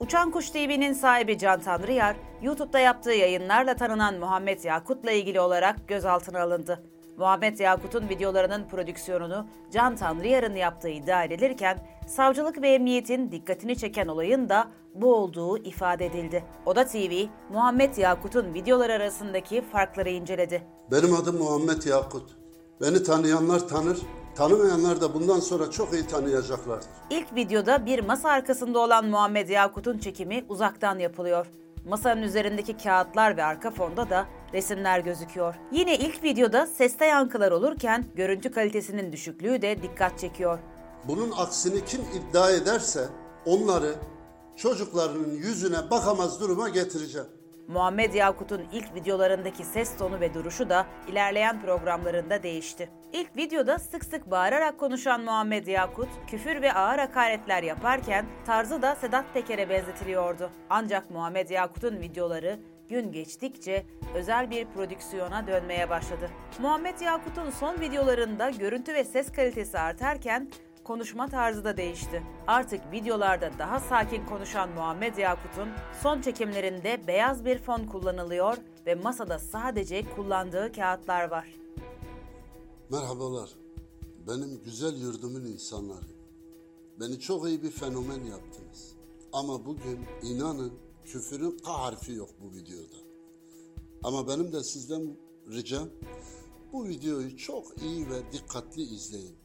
Uçan Kuş TV'nin sahibi Can Tanrıyar, YouTube'da yaptığı yayınlarla tanınan Muhammed Yakut'la ilgili olarak gözaltına alındı. Muhammed Yakut'un videolarının prodüksiyonunu Can Tanrıyar'ın yaptığı iddia edilirken, savcılık ve emniyetin dikkatini çeken olayın da bu olduğu ifade edildi. Oda TV, Muhammed Yakut'un videolar arasındaki farkları inceledi. Benim adım Muhammed Yakut. Beni tanıyanlar tanır, tanımayanlar da bundan sonra çok iyi tanıyacaklardır. İlk videoda bir masa arkasında olan Muhammed Yakut'un çekimi uzaktan yapılıyor. Masanın üzerindeki kağıtlar ve arka fonda da resimler gözüküyor. Yine ilk videoda seste yankılar olurken görüntü kalitesinin düşüklüğü de dikkat çekiyor. Bunun aksini kim iddia ederse onları çocuklarının yüzüne bakamaz duruma getireceğim. Muhammed Yakut'un ilk videolarındaki ses tonu ve duruşu da ilerleyen programlarında değişti. İlk videoda sık sık bağırarak konuşan Muhammed Yakut, küfür ve ağır hakaretler yaparken tarzı da Sedat Peker'e benzetiliyordu. Ancak Muhammed Yakut'un videoları gün geçtikçe özel bir prodüksiyona dönmeye başladı. Muhammed Yakut'un son videolarında görüntü ve ses kalitesi artarken konuşma tarzı da değişti. Artık videolarda daha sakin konuşan Muhammed Yakut'un son çekimlerinde beyaz bir fon kullanılıyor ve masada sadece kullandığı kağıtlar var. Merhabalar. Benim güzel yurdumun insanları. Beni çok iyi bir fenomen yaptınız. Ama bugün inanın küfürün K harfi yok bu videoda. Ama benim de sizden ricam bu videoyu çok iyi ve dikkatli izleyin.